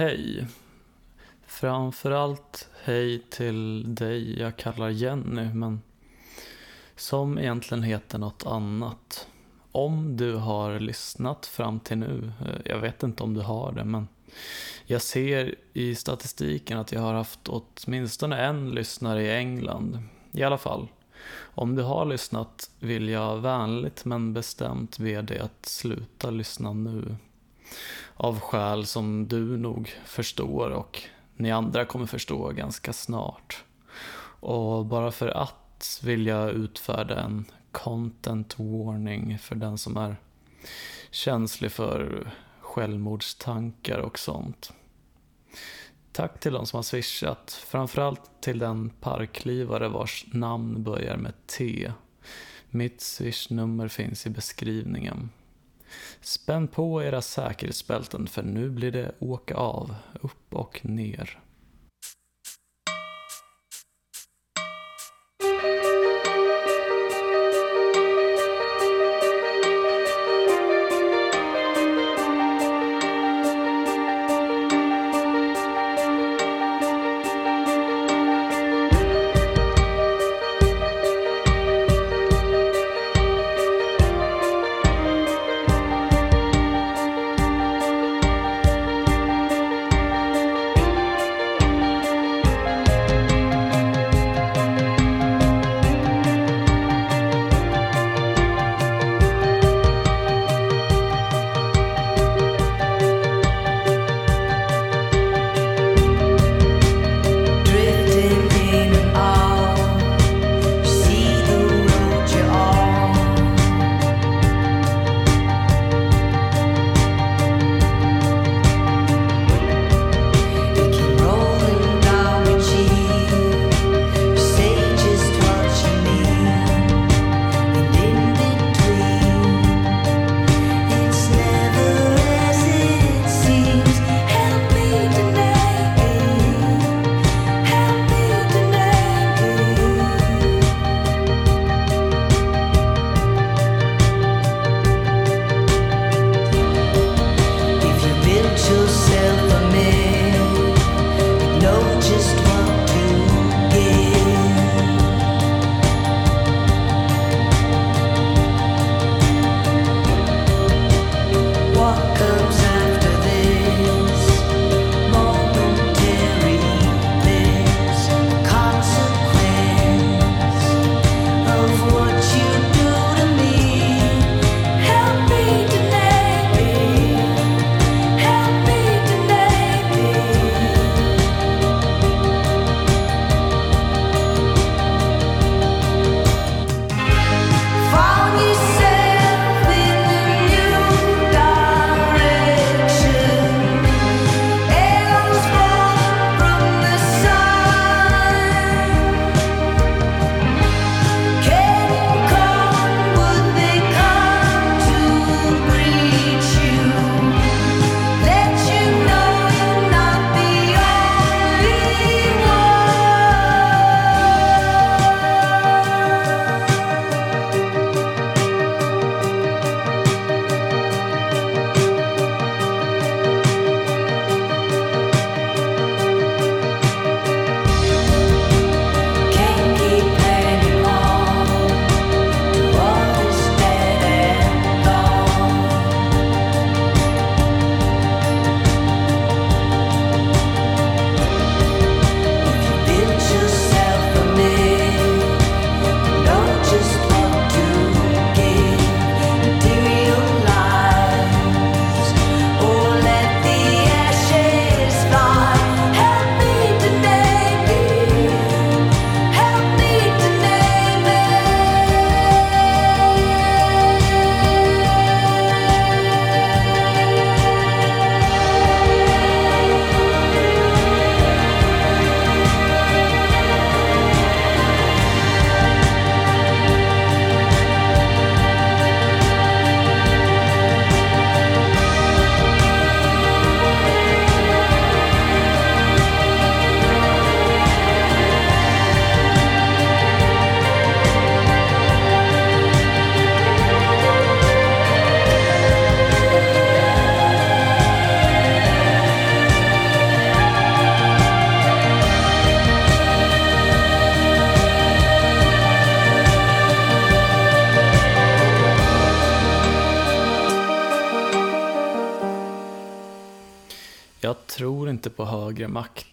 hej. Framförallt hej till dig jag kallar Jenny, men som egentligen heter något annat. Om du har lyssnat fram till nu, eh, jag vet inte om du har det, men jag ser i statistiken att jag har haft åtminstone en lyssnare i England. I alla fall, om du har lyssnat vill jag vänligt men bestämt be dig att sluta lyssna nu. Av skäl som du nog förstår och ni andra kommer förstå ganska snart. Och bara för att vill jag utfärda en content warning för den som är känslig för självmordstankar och sånt. Tack till de som har swishat, framförallt till den parklivare vars namn börjar med T. Mitt swishnummer finns i beskrivningen. Spänn på era säkerhetsbälten för nu blir det åka av, upp och ner.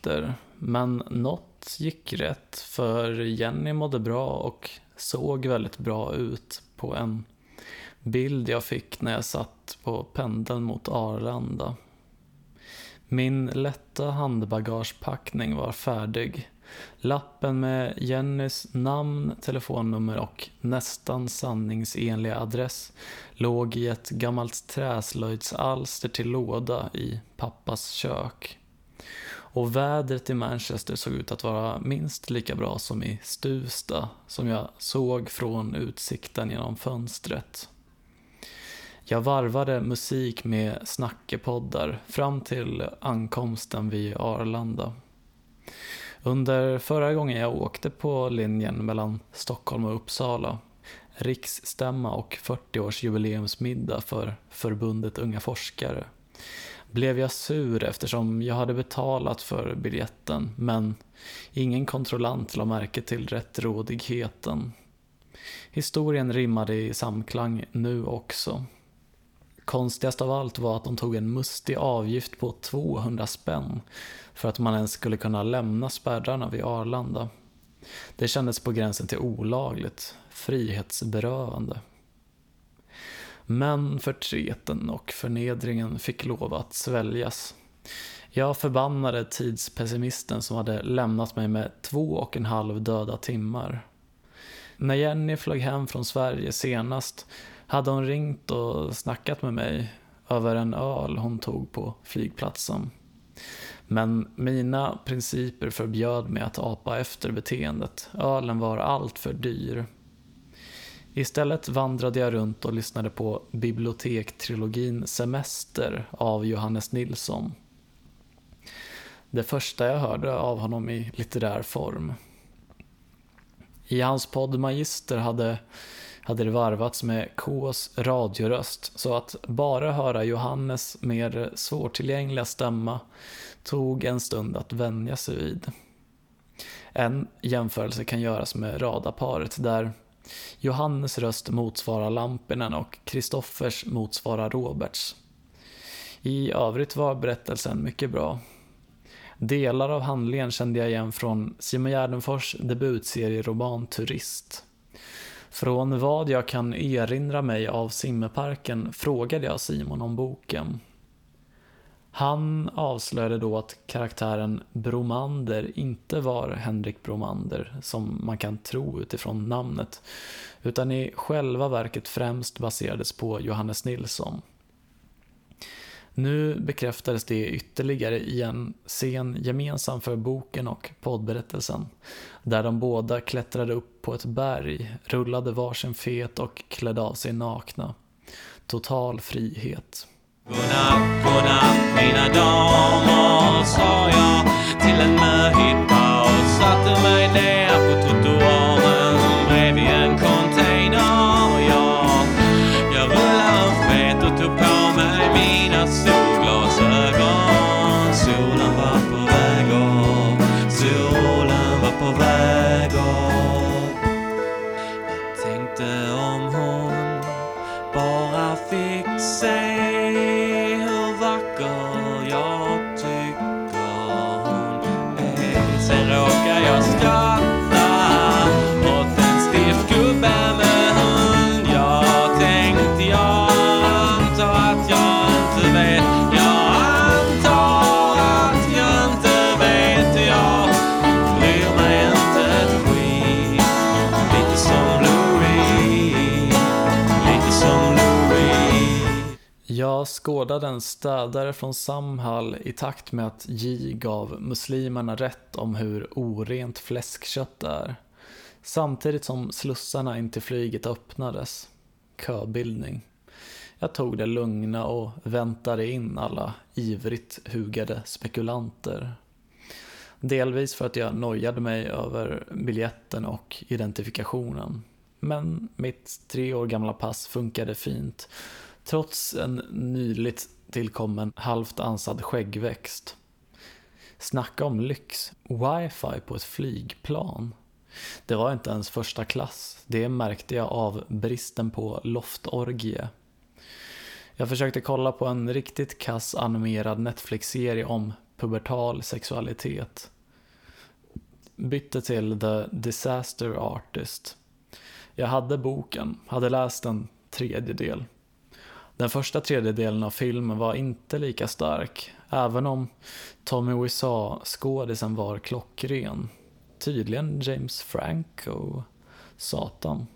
Efter. men något gick rätt för Jenny mådde bra och såg väldigt bra ut på en bild jag fick när jag satt på pendeln mot Arlanda. Min lätta handbagagepackning var färdig. Lappen med Jennys namn, telefonnummer och nästan sanningsenliga adress låg i ett gammalt träslöjdsalster till låda i pappas kök. Och vädret i Manchester såg ut att vara minst lika bra som i Stuvsta, som jag såg från utsikten genom fönstret. Jag varvade musik med snackepoddar fram till ankomsten vid Arlanda. Under förra gången jag åkte på linjen mellan Stockholm och Uppsala, riksstämma och 40-årsjubileumsmiddag för förbundet Unga Forskare, blev jag sur eftersom jag hade betalat för biljetten men ingen kontrollant la märke till rättrådigheten. Historien rimmade i samklang nu också. Konstigast av allt var att de tog en mustig avgift på 200 spänn för att man ens skulle kunna lämna spärrarna vid Arlanda. Det kändes på gränsen till olagligt, frihetsberövande. Men förtreten och förnedringen fick lov att sväljas. Jag förbannade tidspessimisten som hade lämnat mig med två och en halv döda timmar. När Jenny flög hem från Sverige senast hade hon ringt och snackat med mig över en öl hon tog på flygplatsen. Men mina principer förbjöd mig att apa efter beteendet. Ölen var allt för dyr. Istället vandrade jag runt och lyssnade på bibliotektrilogin Semester av Johannes Nilsson. Det första jag hörde av honom i litterär form. I hans podd Magister hade hade det varvats med Ks radioröst så att bara höra Johannes mer svårtillgängliga stämma tog en stund att vänja sig vid. En jämförelse kan göras med radarparet där Johannes röst motsvarar Lampinen och Kristoffers motsvarar Roberts. I övrigt var berättelsen mycket bra. Delar av handlingen kände jag igen från Simon Gärdenfors debutserieroman Turist. Från vad jag kan erinra mig av simmeparken frågade jag Simon om boken. Han avslöjade då att karaktären Bromander inte var Henrik Bromander, som man kan tro utifrån namnet, utan i själva verket främst baserades på Johannes Nilsson. Nu bekräftades det ytterligare i en scen gemensam för boken och poddberättelsen, där de båda klättrade upp på ett berg, rullade varsin fet och klädde av sig nakna. Total frihet. Godnatt, godnatt mina damer, sa jag till en möhippa och satte mig ner på trottoaren. Jag skådade en städare från Samhall i takt med att J gav muslimerna rätt om hur orent fläskkött är. Samtidigt som slussarna in till flyget öppnades. Köbildning. Jag tog det lugna och väntade in alla ivrigt hugade spekulanter. Delvis för att jag nojade mig över biljetten och identifikationen. Men mitt tre år gamla pass funkade fint, trots en nyligt tillkommen halvt ansad skäggväxt. Snacka om lyx. Wifi på ett flygplan. Det var inte ens första klass. Det märkte jag av bristen på loftorgie. Jag försökte kolla på en riktigt kass animerad Netflix-serie om pubertal sexualitet. Bytte till The Disaster Artist. Jag hade boken, hade läst en tredjedel. Den första tredjedelen av filmen var inte lika stark, även om Tommy Wiseau-skådisen var klockren. Tydligen James Franco, satan.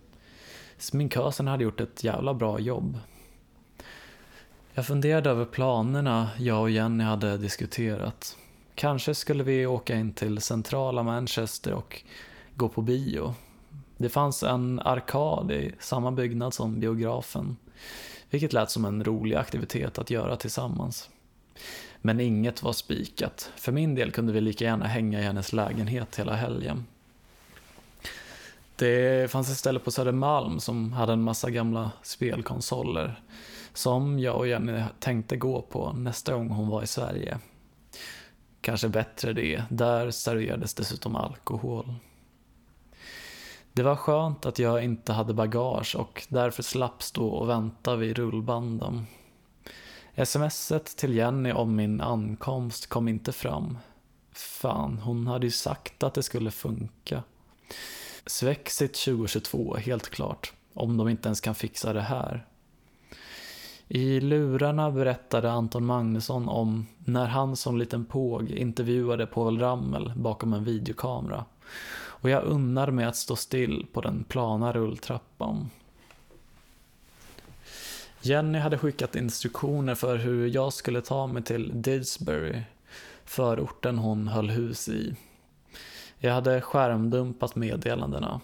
Sminkösen hade gjort ett jävla bra jobb. Jag funderade över planerna jag och Jenny hade diskuterat. Kanske skulle vi åka in till centrala Manchester och gå på bio. Det fanns en arkad i samma byggnad som biografen, vilket lät som en rolig aktivitet att göra tillsammans. Men inget var spikat. För min del kunde vi lika gärna hänga i hennes lägenhet hela helgen. Det fanns ett ställe på Södermalm som hade en massa gamla spelkonsoler som jag och Jenny tänkte gå på nästa gång hon var i Sverige. Kanske bättre det, där serverades dessutom alkohol. Det var skönt att jag inte hade bagage och därför slapp stå och vänta vid rullbanden. Smset till Jenny om min ankomst kom inte fram. Fan, hon hade ju sagt att det skulle funka. Svexit 2022, helt klart. Om de inte ens kan fixa det här. I lurarna berättade Anton Magnusson om när han som liten påg intervjuade Povel Ramel bakom en videokamera. Och jag unnar mig att stå still på den plana rulltrappan. Jenny hade skickat instruktioner för hur jag skulle ta mig till Didsbury, förorten hon höll hus i. Jag hade skärmdumpat meddelandena.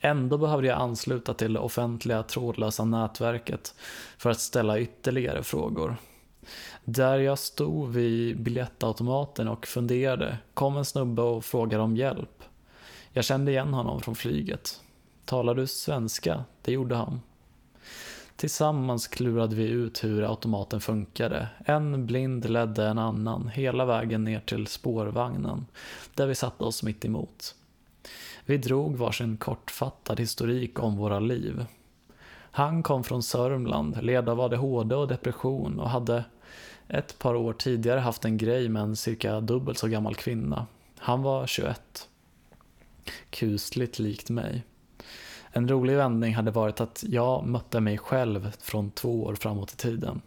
Ändå behövde jag ansluta till det offentliga trådlösa nätverket för att ställa ytterligare frågor. Där jag stod vid biljettautomaten och funderade kom en snubbe och frågade om hjälp. Jag kände igen honom från flyget. Talar du svenska? Det gjorde han. Tillsammans klurade vi ut hur automaten funkade. En blind ledde en annan hela vägen ner till spårvagnen, där vi satte oss mitt emot. Vi drog varsin kortfattad historik om våra liv. Han kom från Sörmland, led av ADHD och depression och hade ett par år tidigare haft en grej med en cirka dubbelt så gammal kvinna. Han var 21. Kusligt likt mig. En rolig vändning hade varit att jag mötte mig själv från två år framåt i tiden.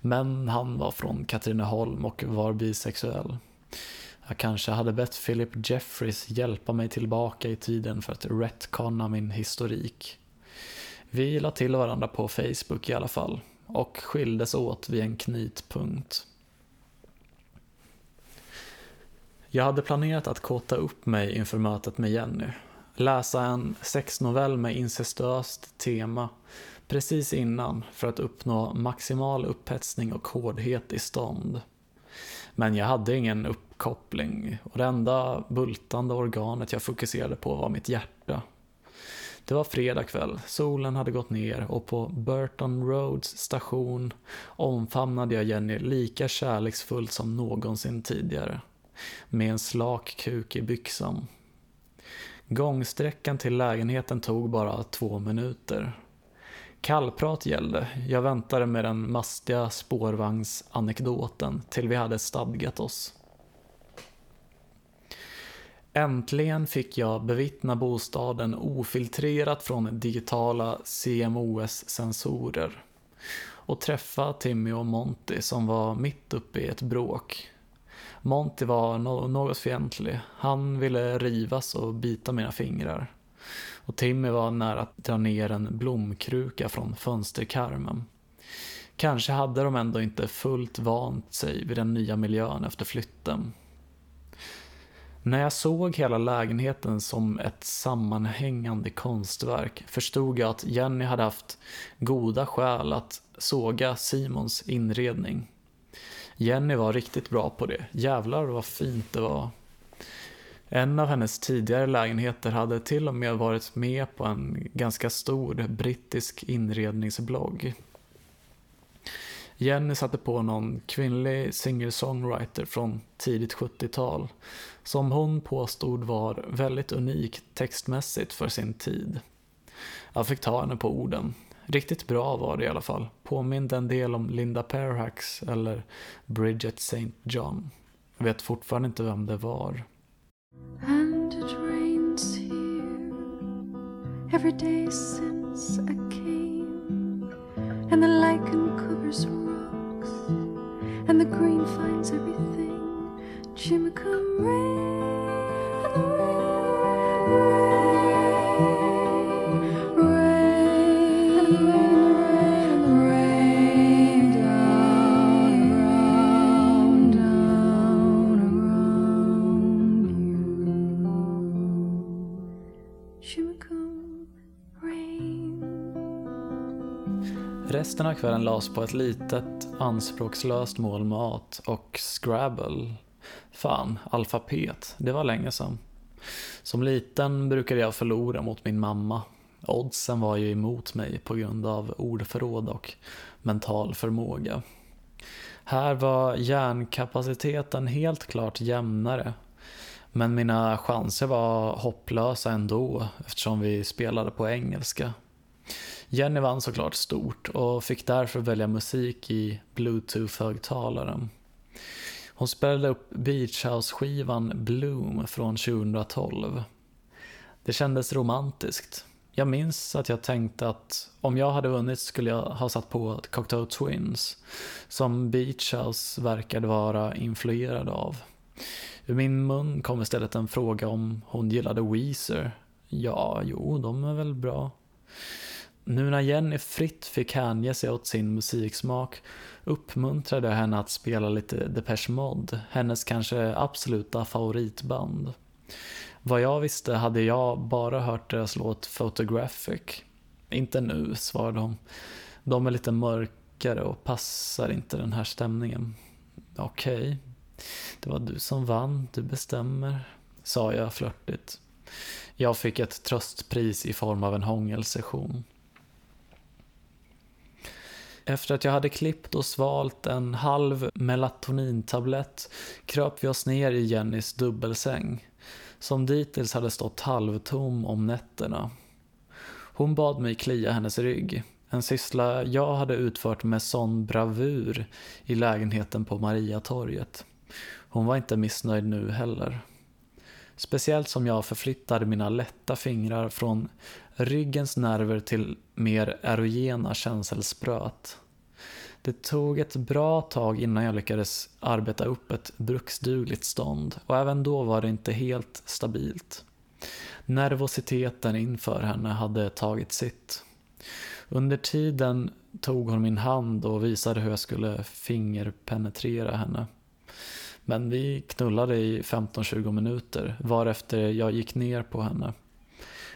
Men han var från Katrineholm och var bisexuell. Jag kanske hade bett Philip Jeffries hjälpa mig tillbaka i tiden för att retconna min historik. Vi la till varandra på Facebook i alla fall och skildes åt vid en knytpunkt. Jag hade planerat att kåta upp mig inför mötet med Jenny. Läsa en sexnovell med incestuöst tema precis innan för att uppnå maximal upphetsning och hårdhet i stånd. Men jag hade ingen uppkoppling och det enda bultande organet jag fokuserade på var mitt hjärta. Det var fredag kväll, solen hade gått ner och på Burton Roads station omfamnade jag Jenny lika kärleksfullt som någonsin tidigare. Med en slak kuk i byxan. Gångsträckan till lägenheten tog bara två minuter. Kallprat gällde. Jag väntade med den mastiga spårvagnsanekdoten till vi hade stadgat oss. Äntligen fick jag bevittna bostaden ofiltrerat från digitala CMOS-sensorer och träffa Timmy och Monty som var mitt uppe i ett bråk. Monty var no något fientlig. Han ville rivas och bita mina fingrar. Och Timmy var nära att dra ner en blomkruka från fönsterkarmen. Kanske hade de ändå inte fullt vant sig vid den nya miljön efter flytten. När jag såg hela lägenheten som ett sammanhängande konstverk förstod jag att Jenny hade haft goda skäl att såga Simons inredning. Jenny var riktigt bra på det. Jävlar vad fint det var. En av hennes tidigare lägenheter hade till och med varit med på en ganska stor brittisk inredningsblogg. Jenny satte på någon kvinnlig singer-songwriter från tidigt 70-tal som hon påstod var väldigt unik textmässigt för sin tid. Jag fick ta henne på orden. Riktigt bra var det i alla fall. Påminde en del om Linda Perhax eller Bridget St. John. Jag vet fortfarande inte vem det var. And it rains here every day since I came. And the lichen covers rocks, and the green finds everything. Jimmy come rain, Resten av kvällen lades på ett litet, anspråkslöst mål mat och Scrabble. Fan, alfabet, det var länge sedan. Som liten brukade jag förlora mot min mamma. Oddsen var ju emot mig på grund av ordförråd och mental förmåga. Här var hjärnkapaciteten helt klart jämnare. Men mina chanser var hopplösa ändå eftersom vi spelade på engelska. Jenny vann såklart stort och fick därför välja musik i bluetooth-högtalaren. Hon spelade upp Beach House-skivan Bloom från 2012. Det kändes romantiskt. Jag minns att jag tänkte att om jag hade vunnit skulle jag ha satt på Cocteau Twins, som Beach House verkade vara influerad av. Ur min mun kom istället en fråga om hon gillade Weezer. Ja, jo, de är väl bra. Nu när Jenny fritt fick hänge sig åt sin musiksmak uppmuntrade jag henne att spela lite Depeche Mode, hennes kanske absoluta favoritband. Vad jag visste hade jag bara hört deras låt Photographic. Inte nu, svarade hon. De är lite mörkare och passar inte den här stämningen. Okej, det var du som vann, du bestämmer, sa jag flörtigt. Jag fick ett tröstpris i form av en hångelsession. Efter att jag hade klippt och svalt en halv melatonintablett kröp vi oss ner i Jennys dubbelsäng, som dittills hade stått halvtom om nätterna. Hon bad mig klia hennes rygg, en syssla jag hade utfört med sån bravur i lägenheten på Mariatorget. Hon var inte missnöjd nu heller. Speciellt som jag förflyttade mina lätta fingrar från ryggens nerver till mer erogena känselspröt. Det tog ett bra tag innan jag lyckades arbeta upp ett bruksdugligt stånd och även då var det inte helt stabilt. Nervositeten inför henne hade tagit sitt. Under tiden tog hon min hand och visade hur jag skulle fingerpenetrera henne. Men vi knullade i 15-20 minuter varefter jag gick ner på henne.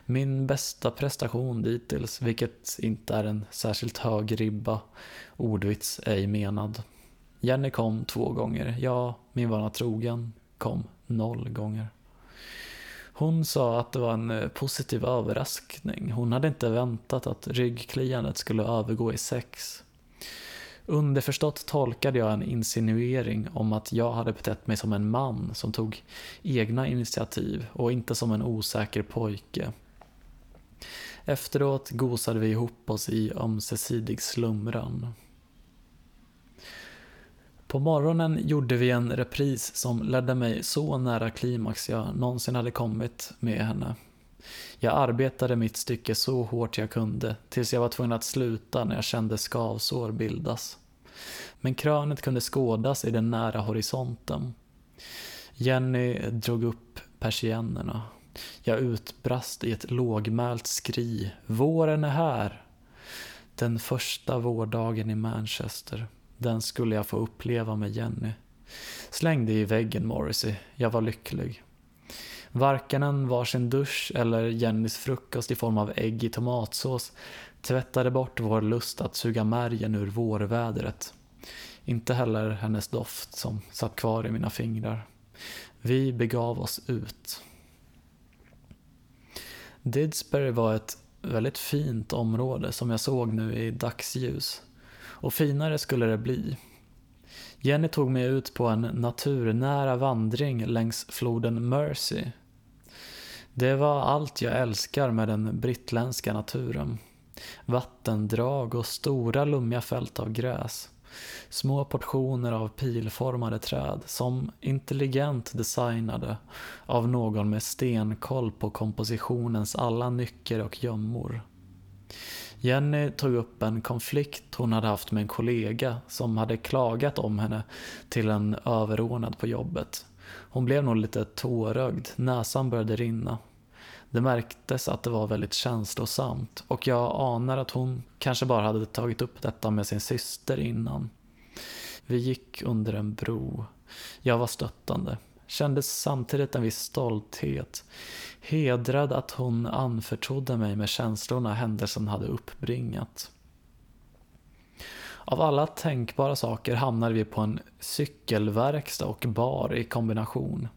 Min bästa prestation dittills, vilket inte är en särskilt hög ribba, ordvits ej menad. Jenny kom två gånger, jag, min vana trogen, kom noll gånger. Hon sa att det var en eh, positiv överraskning. Hon hade inte väntat att ryggkliandet skulle övergå i sex. Underförstått tolkade jag en insinuering om att jag hade betett mig som en man som tog egna initiativ och inte som en osäker pojke. Efteråt gosade vi ihop oss i ömsesidig slumran. På morgonen gjorde vi en repris som ledde mig så nära klimax jag någonsin hade kommit med henne. Jag arbetade mitt stycke så hårt jag kunde tills jag var tvungen att sluta när jag kände skavsår bildas. Men krönet kunde skådas i den nära horisonten. Jenny drog upp persiennerna. Jag utbrast i ett lågmält skri. Våren är här! Den första vårdagen i Manchester. Den skulle jag få uppleva med Jenny. Släng dig i väggen Morrissey, jag var lycklig. Varken en varsin dusch eller Jennys frukost i form av ägg i tomatsås tvättade bort vår lust att suga märgen ur vårvädret. Inte heller hennes doft som satt kvar i mina fingrar. Vi begav oss ut. Didsbury var ett väldigt fint område som jag såg nu i dagsljus. Och finare skulle det bli. Jenny tog mig ut på en naturnära vandring längs floden Mersey. Det var allt jag älskar med den brittländska naturen. Vattendrag och stora lummiga fält av gräs. Små portioner av pilformade träd som intelligent designade av någon med stenkoll på kompositionens alla nycker och gömmor. Jenny tog upp en konflikt hon hade haft med en kollega som hade klagat om henne till en överordnad på jobbet. Hon blev nog lite tårögd, näsan började rinna. Det märktes att det var väldigt känslosamt och jag anar att hon kanske bara hade tagit upp detta med sin syster innan. Vi gick under en bro. Jag var stöttande. Kände samtidigt en viss stolthet. Hedrad att hon anförtrodde mig med känslorna händelsen hade uppbringat. Av alla tänkbara saker hamnade vi på en cykelverkstad och bar i kombination.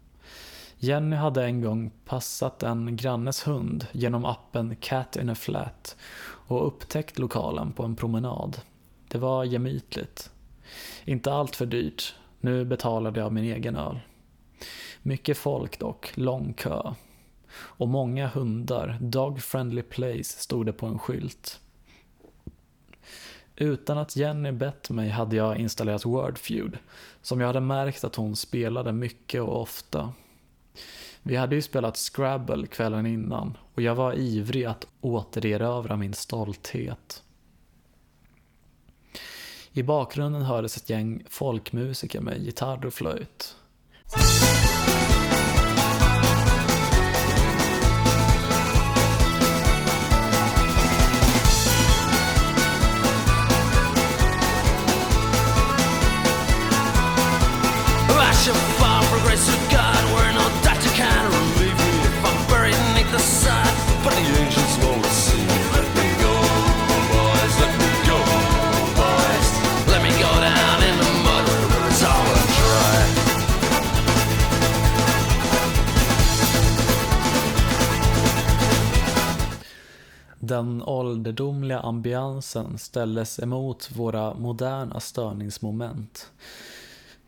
Jenny hade en gång passat en grannes hund genom appen Cat in a Flat och upptäckt lokalen på en promenad. Det var gemytligt. Inte allt för dyrt. Nu betalade jag min egen öl. Mycket folk dock, lång kö. Och många hundar, Dog Friendly Place stod det på en skylt. Utan att Jenny bett mig hade jag installerat Wordfeud, som jag hade märkt att hon spelade mycket och ofta. Vi hade ju spelat Scrabble kvällen innan och jag var ivrig att återerövra min stolthet. I bakgrunden hördes ett gäng folkmusiker med gitarr och flöjt. Den ålderdomliga ambiansen ställdes emot våra moderna störningsmoment.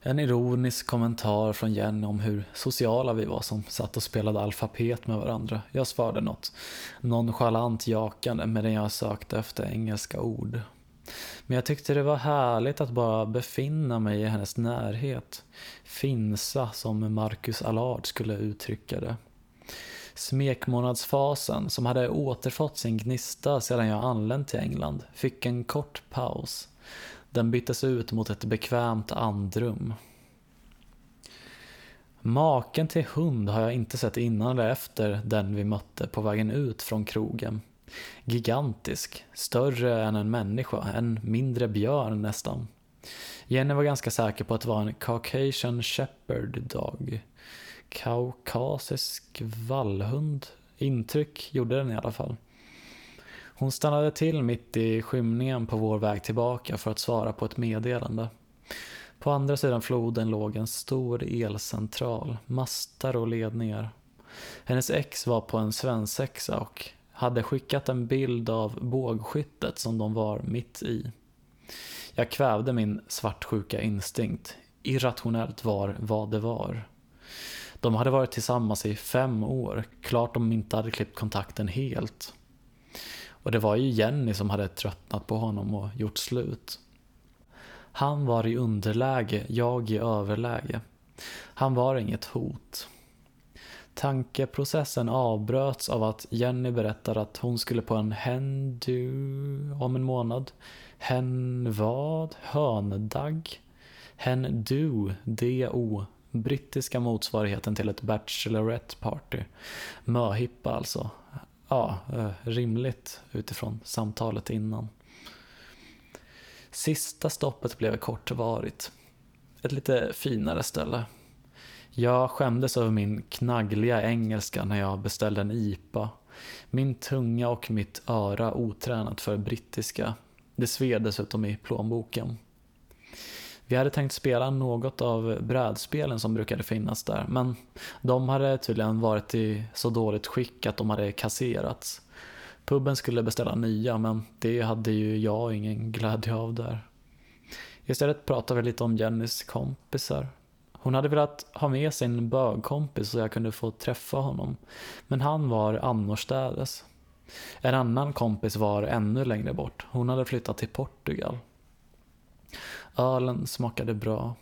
En ironisk kommentar från Jenny om hur sociala vi var som satt och spelade alfabet med varandra. Jag svarade något nonchalant jakande medan jag sökte efter engelska ord. Men jag tyckte det var härligt att bara befinna mig i hennes närhet. Finsa, som Marcus Allard skulle uttrycka det. Smekmånadsfasen, som hade återfått sin gnista sedan jag anlänt till England, fick en kort paus. Den byttes ut mot ett bekvämt andrum. Maken till hund har jag inte sett innan eller efter den vi mötte på vägen ut från krogen. Gigantisk, större än en människa, en mindre björn nästan. Jenny var ganska säker på att det var en Caucasian Shepherd Dog. Kaukasisk vallhund. Intryck gjorde den i alla fall. Hon stannade till mitt i skymningen på vår väg tillbaka för att svara på ett meddelande. På andra sidan floden låg en stor elcentral, mastar och ledningar. Hennes ex var på en svensexa och hade skickat en bild av bågskyttet som de var mitt i. Jag kvävde min svartsjuka instinkt. Irrationellt var vad det var. De hade varit tillsammans i fem år, klart de inte hade klippt kontakten helt. Och det var ju Jenny som hade tröttnat på honom och gjort slut. Han var i underläge, jag i överläge. Han var inget hot. Tankeprocessen avbröts av att Jenny berättade att hon skulle på en hen-du om en månad. Hen vad? Höndag? Hen-du, D-O. Brittiska motsvarigheten till ett bachelorette party. Möhippa alltså. Ja, eh, rimligt utifrån samtalet innan. Sista stoppet blev kortvarigt. Ett lite finare ställe. Jag skämdes över min knaggliga engelska när jag beställde en IPA. Min tunga och mitt öra otränat för brittiska. Det sved dessutom i plånboken. Vi hade tänkt spela något av brädspelen som brukade finnas där, men de hade tydligen varit i så dåligt skick att de hade kasserats. Puben skulle beställa nya, men det hade ju jag ingen glädje av där. Istället pratade vi lite om Jennys kompisar. Hon hade velat ha med sin bögkompis så jag kunde få träffa honom, men han var annorstädes. En annan kompis var ännu längre bort. Hon hade flyttat till Portugal. Ölen smakade bra.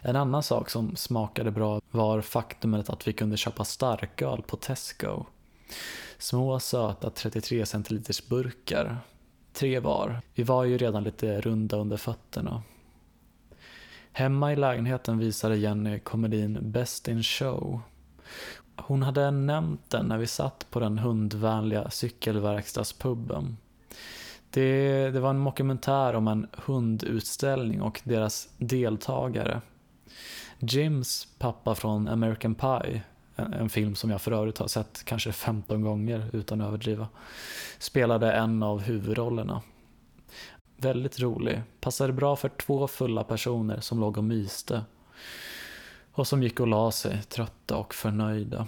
En annan sak som smakade bra var faktumet att vi kunde köpa starköl på Tesco. Små söta 33 centiliters burkar. Tre var. Vi var ju redan lite runda under fötterna. Hemma i lägenheten visade Jenny komedin Best in show. Hon hade nämnt den när vi satt på den hundvänliga cykelverkstadspuben. Det, det var en dokumentär om en hundutställning och deras deltagare. Jims pappa från American Pie, en, en film som jag för övrigt har sett kanske 15 gånger utan att överdriva, spelade en av huvudrollerna. Väldigt rolig, passade bra för två fulla personer som låg och myste och som gick och la sig trötta och förnöjda.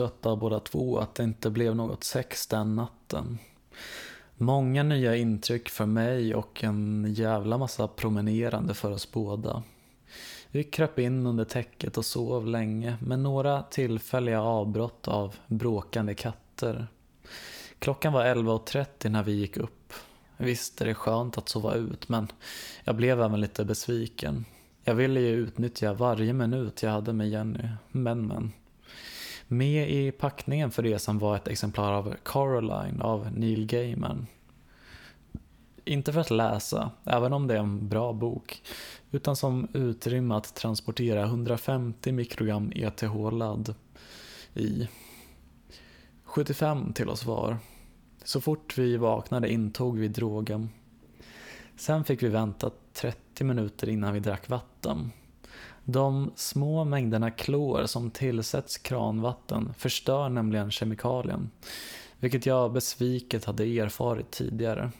Trötta båda två att det inte blev något sex den natten. Många nya intryck för mig och en jävla massa promenerande för oss båda. Vi kröp in under täcket och sov länge med några tillfälliga avbrott av bråkande katter. Klockan var 11.30 när vi gick upp. Visst är det skönt att sova ut men jag blev även lite besviken. Jag ville ju utnyttja varje minut jag hade med Jenny, men men. Med i packningen för resan var ett exemplar av ”Caroline” av Neil Gaiman. Inte för att läsa, även om det är en bra bok, utan som utrymme att transportera 150 mikrogram ETH-ladd i. 75 till oss var. Så fort vi vaknade intog vi drogen. Sen fick vi vänta 30 minuter innan vi drack vatten. De små mängderna klor som tillsätts kranvatten förstör nämligen kemikalien, vilket jag besviket hade erfarit tidigare.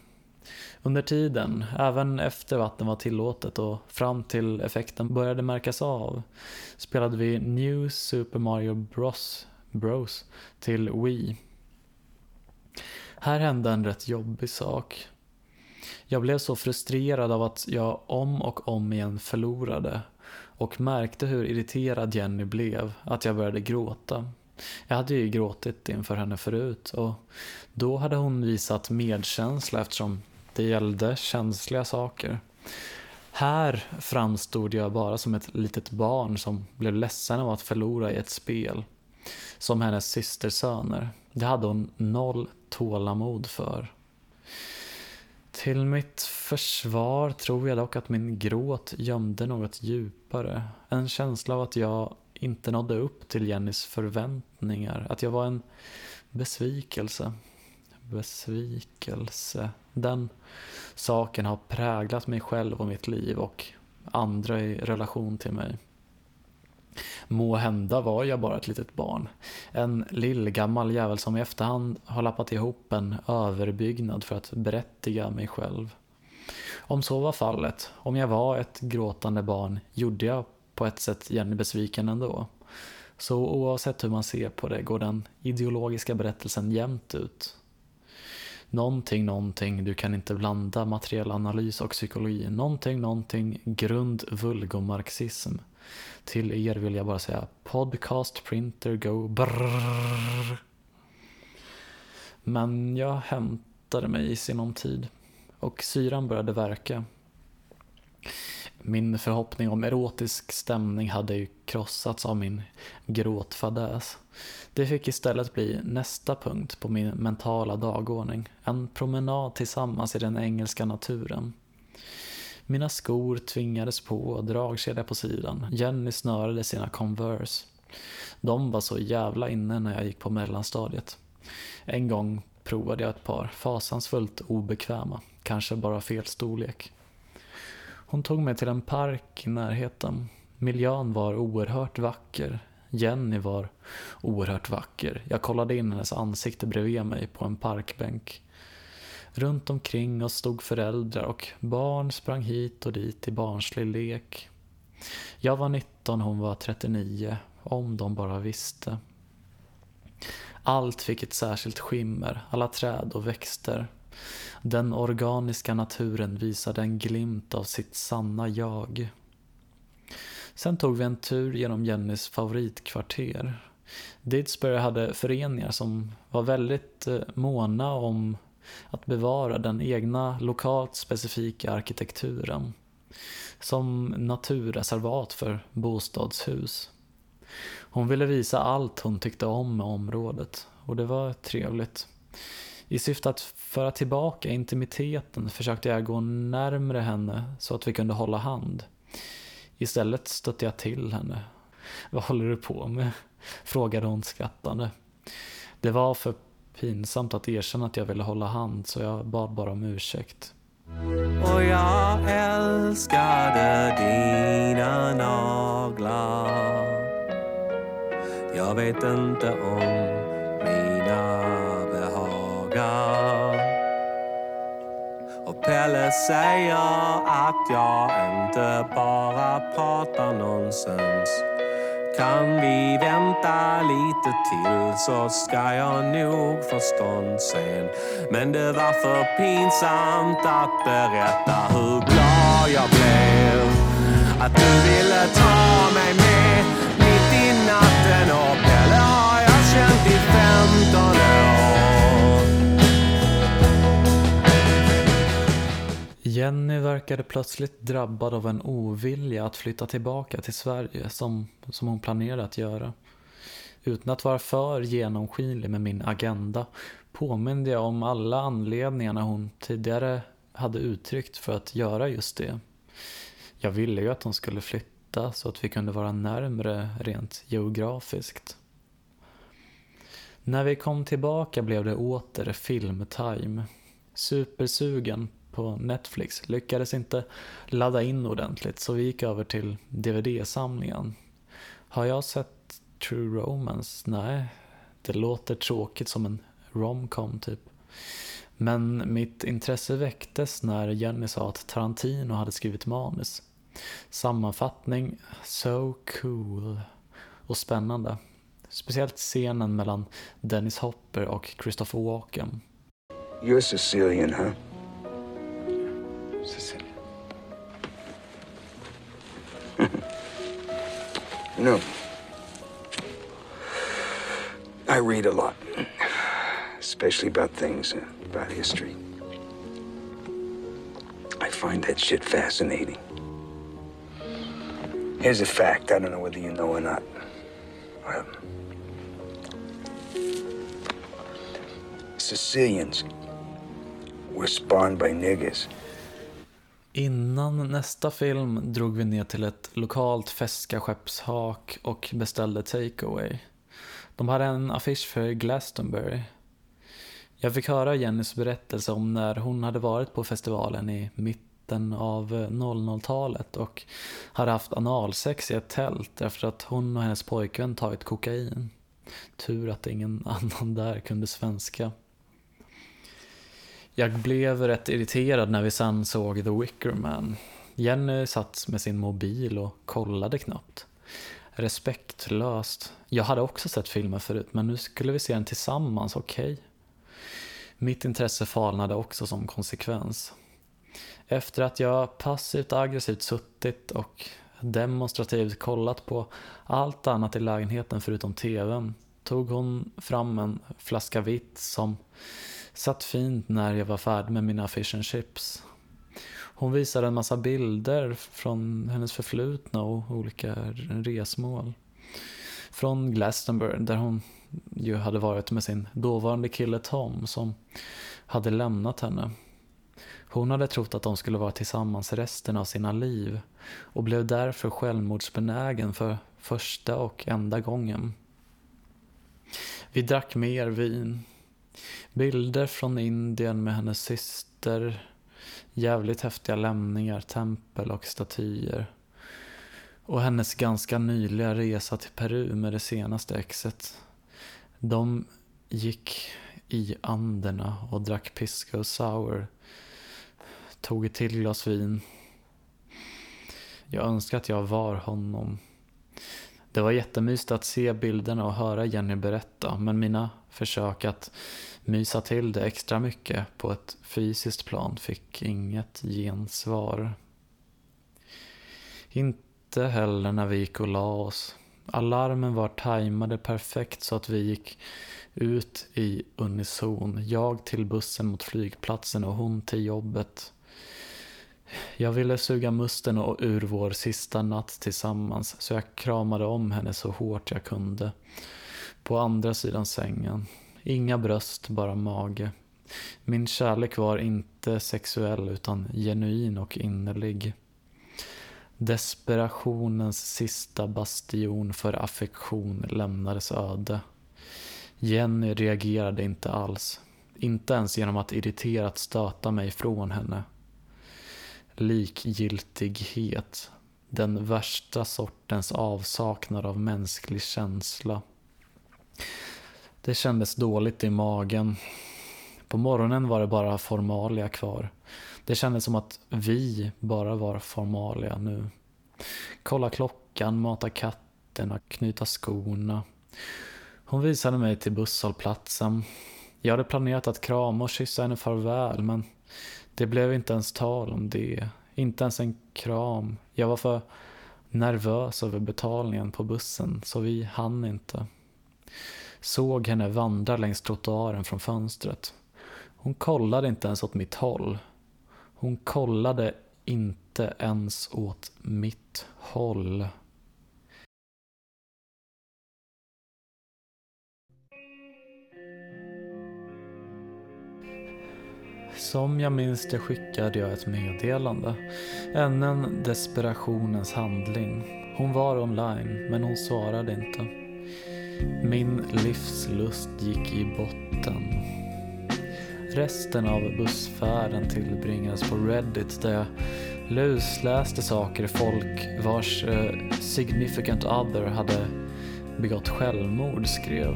Under tiden, även efter vatten var tillåtet och fram till effekten började märkas av, spelade vi New Super Mario Bros. Bros till Wii. Här hände en rätt jobbig sak. Jag blev så frustrerad av att jag om och om igen förlorade och märkte hur irriterad Jenny blev att jag började gråta. Jag hade ju gråtit inför henne förut och då hade hon visat medkänsla eftersom det gällde känsliga saker. Här framstod jag bara som ett litet barn som blev ledsen av att förlora i ett spel. Som hennes systersöner. Det hade hon noll tålamod för. Till mitt försvar tror jag dock att min gråt gömde något djupare. En känsla av att jag inte nådde upp till Jennys förväntningar. Att jag var en besvikelse. Besvikelse. Den saken har präglat mig själv och mitt liv och andra i relation till mig. Må hända var jag bara ett litet barn. En lillgammal jävel som i efterhand har lappat ihop en överbyggnad för att berättiga mig själv. Om så var fallet, om jag var ett gråtande barn, gjorde jag på ett sätt Jenny besviken ändå. Så oavsett hur man ser på det går den ideologiska berättelsen jämnt ut. Någonting, någonting, du kan inte blanda materiell analys och psykologi. Någonting, någonting, grund vulgomarxism. Till er vill jag bara säga podcast printer go brrrr. Men jag hämtade mig i sinom tid och syran började verka. Min förhoppning om erotisk stämning hade ju krossats av min gråtfadäs. Det fick istället bli nästa punkt på min mentala dagordning. En promenad tillsammans i den engelska naturen. Mina skor tvingades på, dragkedja på sidan. Jenny snörade sina Converse. De var så jävla inne när jag gick på mellanstadiet. En gång provade jag ett par, fasansfullt obekväma, kanske bara fel storlek. Hon tog mig till en park i närheten. Miljön var oerhört vacker. Jenny var oerhört vacker. Jag kollade in hennes ansikte bredvid mig på en parkbänk. Runt omkring oss stod föräldrar och barn sprang hit och dit i barnslig lek. Jag var 19, hon var 39, om de bara visste. Allt fick ett särskilt skimmer, alla träd och växter. Den organiska naturen visade en glimt av sitt sanna jag. Sen tog vi en tur genom Jennys favoritkvarter. Didsbury hade föreningar som var väldigt eh, måna om att bevara den egna lokalt specifika arkitekturen. Som naturreservat för bostadshus. Hon ville visa allt hon tyckte om med området och det var trevligt. I syfte att föra tillbaka intimiteten försökte jag gå närmre henne så att vi kunde hålla hand. Istället stötte jag till henne. Vad håller du på med? Frågade hon skrattande. Det var för pinsamt att erkänna att jag ville hålla hand så jag bad bara om ursäkt. Och jag älskade dina naglar. Jag vet inte om mina behagar. Och Pelle säger att jag inte bara pratar nonsens kan vi vänta lite till så ska jag nog få stånd sen. Men det var för pinsamt att berätta hur glad jag blev. Att du ville ta mig Jenny verkade plötsligt drabbad av en ovilja att flytta tillbaka till Sverige som, som hon planerade att göra. Utan att vara för genomskinlig med min agenda påminde jag om alla anledningarna hon tidigare hade uttryckt för att göra just det. Jag ville ju att hon skulle flytta så att vi kunde vara närmre rent geografiskt. När vi kom tillbaka blev det åter filmtime. Supersugen på Netflix lyckades inte ladda in ordentligt så vi gick över till DVD-samlingen. Har jag sett True Romance? Nej, det låter tråkigt som en romcom typ. Men mitt intresse väcktes när Jenny sa att Tarantino hade skrivit manus. Sammanfattning, so cool och spännande. Speciellt scenen mellan Dennis Hopper och Christopher Walken. You're Sicilian, huh? Sicilian. You know, I read a lot, especially about things, uh, about history. I find that shit fascinating. Here's a fact I don't know whether you know or not. Well, Sicilians were spawned by niggers. Innan nästa film drog vi ner till ett lokalt Fäska-skeppshak och beställde takeaway. De hade en affisch för Glastonbury. Jag fick höra Jennys berättelse om när hon hade varit på festivalen i mitten av 00-talet och hade haft analsex i ett tält efter att hon och hennes pojkvän tagit kokain. Tur att ingen annan där kunde svenska. Jag blev rätt irriterad när vi sen såg The Wicker Man. Jenny satt med sin mobil och kollade knappt. Respektlöst. Jag hade också sett filmen förut men nu skulle vi se den tillsammans, okej? Okay. Mitt intresse falnade också som konsekvens. Efter att jag passivt aggressivt suttit och demonstrativt kollat på allt annat i lägenheten förutom tvn tog hon fram en flaska vitt som satt fint när jag var färdig med mina fish and chips. Hon visade en massa bilder från hennes förflutna och olika resmål. Från Glastonbury där hon ju hade varit med sin dåvarande kille Tom som hade lämnat henne. Hon hade trott att de skulle vara tillsammans resten av sina liv och blev därför självmordsbenägen för första och enda gången. Vi drack mer vin. Bilder från Indien med hennes syster, jävligt häftiga lämningar, tempel och statyer. Och hennes ganska nyliga resa till Peru med det senaste exet. De gick i anderna och drack pisco sour. Tog ett till glas vin. Jag önskar att jag var honom. Det var jättemysigt att se bilderna och höra Jenny berätta, men mina försök att mysa till det extra mycket på ett fysiskt plan fick inget gensvar. Inte heller när vi gick och la oss. Alarmen var tajmade perfekt så att vi gick ut i unison. Jag till bussen mot flygplatsen och hon till jobbet. Jag ville suga musten och ur vår sista natt tillsammans så jag kramade om henne så hårt jag kunde. På andra sidan sängen. Inga bröst, bara mage. Min kärlek var inte sexuell utan genuin och innerlig. Desperationens sista bastion för affektion lämnades öde. Jenny reagerade inte alls. Inte ens genom att irriterat stöta mig från henne. Likgiltighet. Den värsta sortens avsaknad av mänsklig känsla. Det kändes dåligt i magen. På morgonen var det bara formalia kvar. Det kändes som att vi bara var formalia nu. Kolla klockan, mata katterna, knyta skorna. Hon visade mig till busshållplatsen. Jag hade planerat att krama och kyssa henne farväl men det blev inte ens tal om det. Inte ens en kram. Jag var för nervös över betalningen på bussen så vi hann inte. Såg henne vandra längs trottoaren från fönstret. Hon kollade inte ens åt mitt håll. Hon kollade inte ens åt mitt håll. Som jag minns det skickade jag ett meddelande. Ännu en desperationens handling. Hon var online, men hon svarade inte. Min livslust gick i botten. Resten av bussfärden tillbringades på Reddit där jag lusläste saker folk vars eh, significant other hade begått självmord skrev.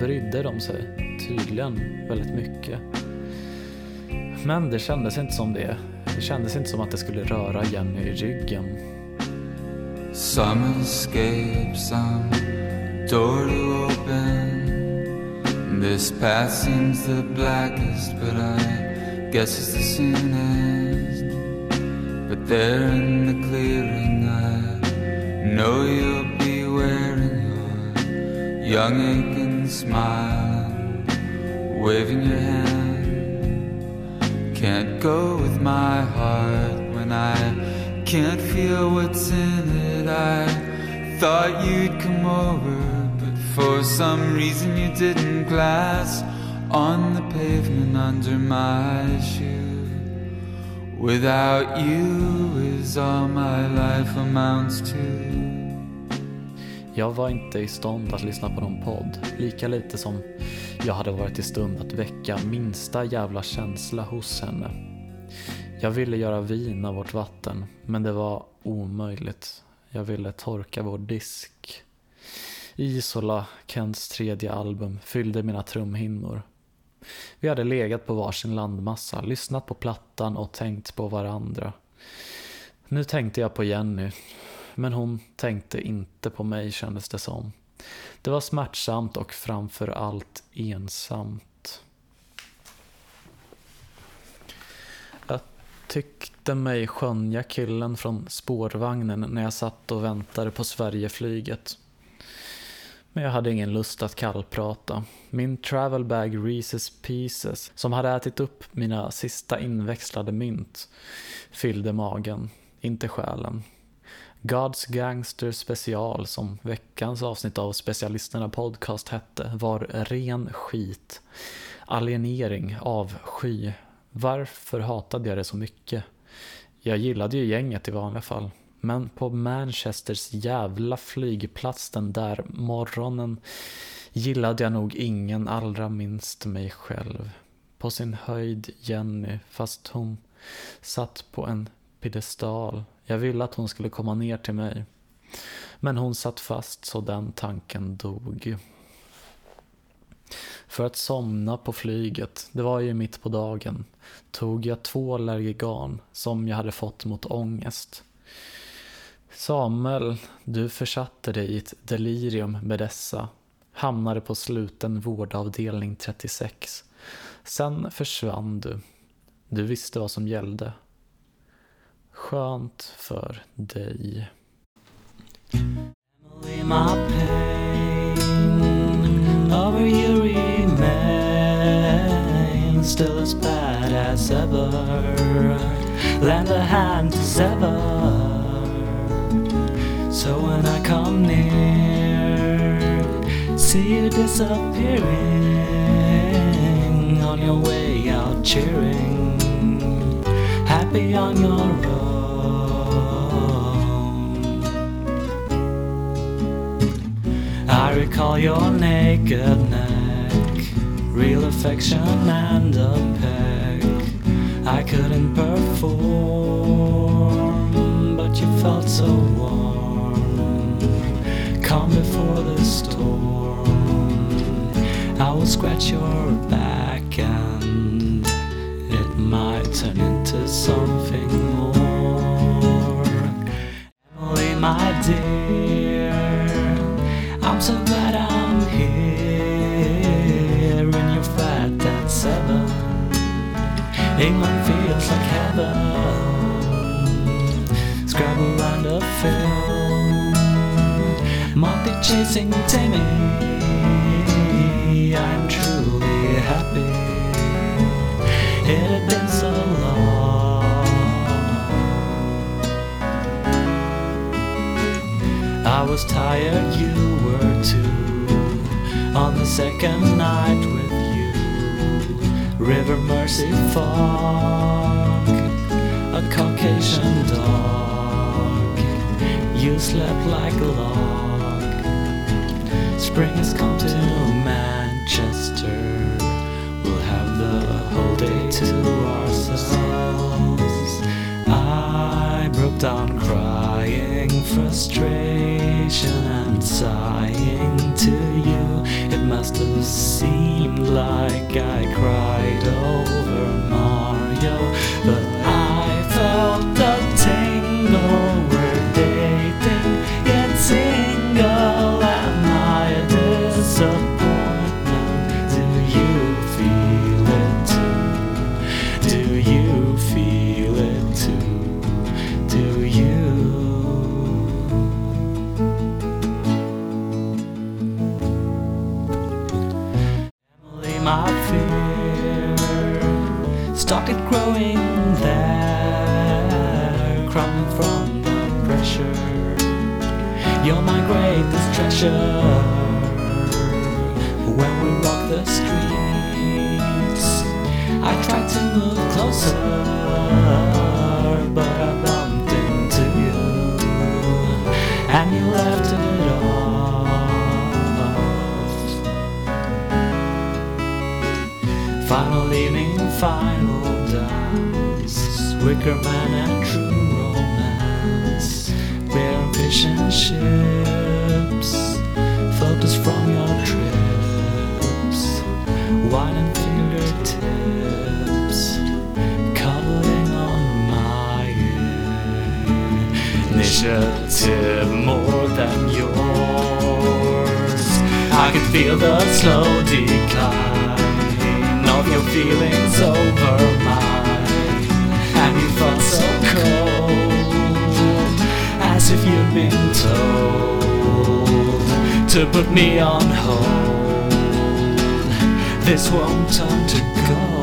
Brydde de sig tydligen väldigt mycket. Men det kändes inte som det. Det kändes inte som att det skulle röra Jenny i ryggen. Some escape, some door to open. This path seems the blackest, but I guess it's the soonest. But there in the clearing, I know you'll be wearing your young aching smile, waving your hand. Can't go with my heart when I can't feel what's in it. I thought you'd come over, for some reason you didn't. Glass on the pavement under my shoe. Without you is all my life amounts to. Jag var inte i stånd att lyssna på någon podd, lika lite som jag hade varit i stund att väcka minsta jävla känsla hos henne. Jag ville göra vin av vårt vatten, men det var omöjligt. Jag ville torka vår disk. Isola, Kents tredje album, fyllde mina trumhinnor. Vi hade legat på varsin landmassa, lyssnat på plattan och tänkt på varandra. Nu tänkte jag på Jenny, men hon tänkte inte på mig kändes det som. Det var smärtsamt och framför allt ensamt. Jag tyckte mig skönja killen från spårvagnen när jag satt och väntade på Sverigeflyget. Men jag hade ingen lust att kallprata. Min travel bag Reese's Pieces, som hade ätit upp mina sista inväxlade mynt, fyllde magen, inte själen. God's Gangster special, som veckans avsnitt av Specialisterna podcast hette, var ren skit. Alienering, avsky. Varför hatade jag det så mycket? Jag gillade ju gänget i vanliga fall. Men på Manchesters jävla flygplats den där morgonen gillade jag nog ingen, allra minst mig själv. På sin höjd Jenny, fast hon satt på en piedestal. Jag ville att hon skulle komma ner till mig. Men hon satt fast så den tanken dog. För att somna på flyget, det var ju mitt på dagen, tog jag två Lergigan som jag hade fått mot ångest. Samuel, du försatte dig i ett delirium med dessa. Hamnade på sluten vårdavdelning 36. Sen försvann du. Du visste vad som gällde. Skönt för dig. Emily, my pain over you remain still as bad as ever. Lend a hand to sever. So when I come near, see you disappearing on your way out, cheering, happy on your own. I recall your naked neck, real affection and a peck. I couldn't perform, but you felt so warm. Come before the storm, I will scratch your back and it might turn into something more. Emily, my dear, I'm so glad I'm here in your flat at seven. England feels like heaven. Scrabble and a film, monkey chasing Tammy. I'm truly happy. It had been so long. I was tired, you were too. On the second night with you, River Mercy fog, a Caucasian dog. You slept like a log. Spring has come to Manchester. We'll have the whole day to ourselves. I broke down crying, frustration and sighing to you. It must have seemed like I cried over Mario, but I felt a tingle. When we walk the streets, I try to move closer, but I bumped into you, and you left it off. Final evening, final dance, wicker man and true feel the slow decline of your feelings over mine, and you felt so cold, as if you'd been told to put me on hold. This won't turn to gold.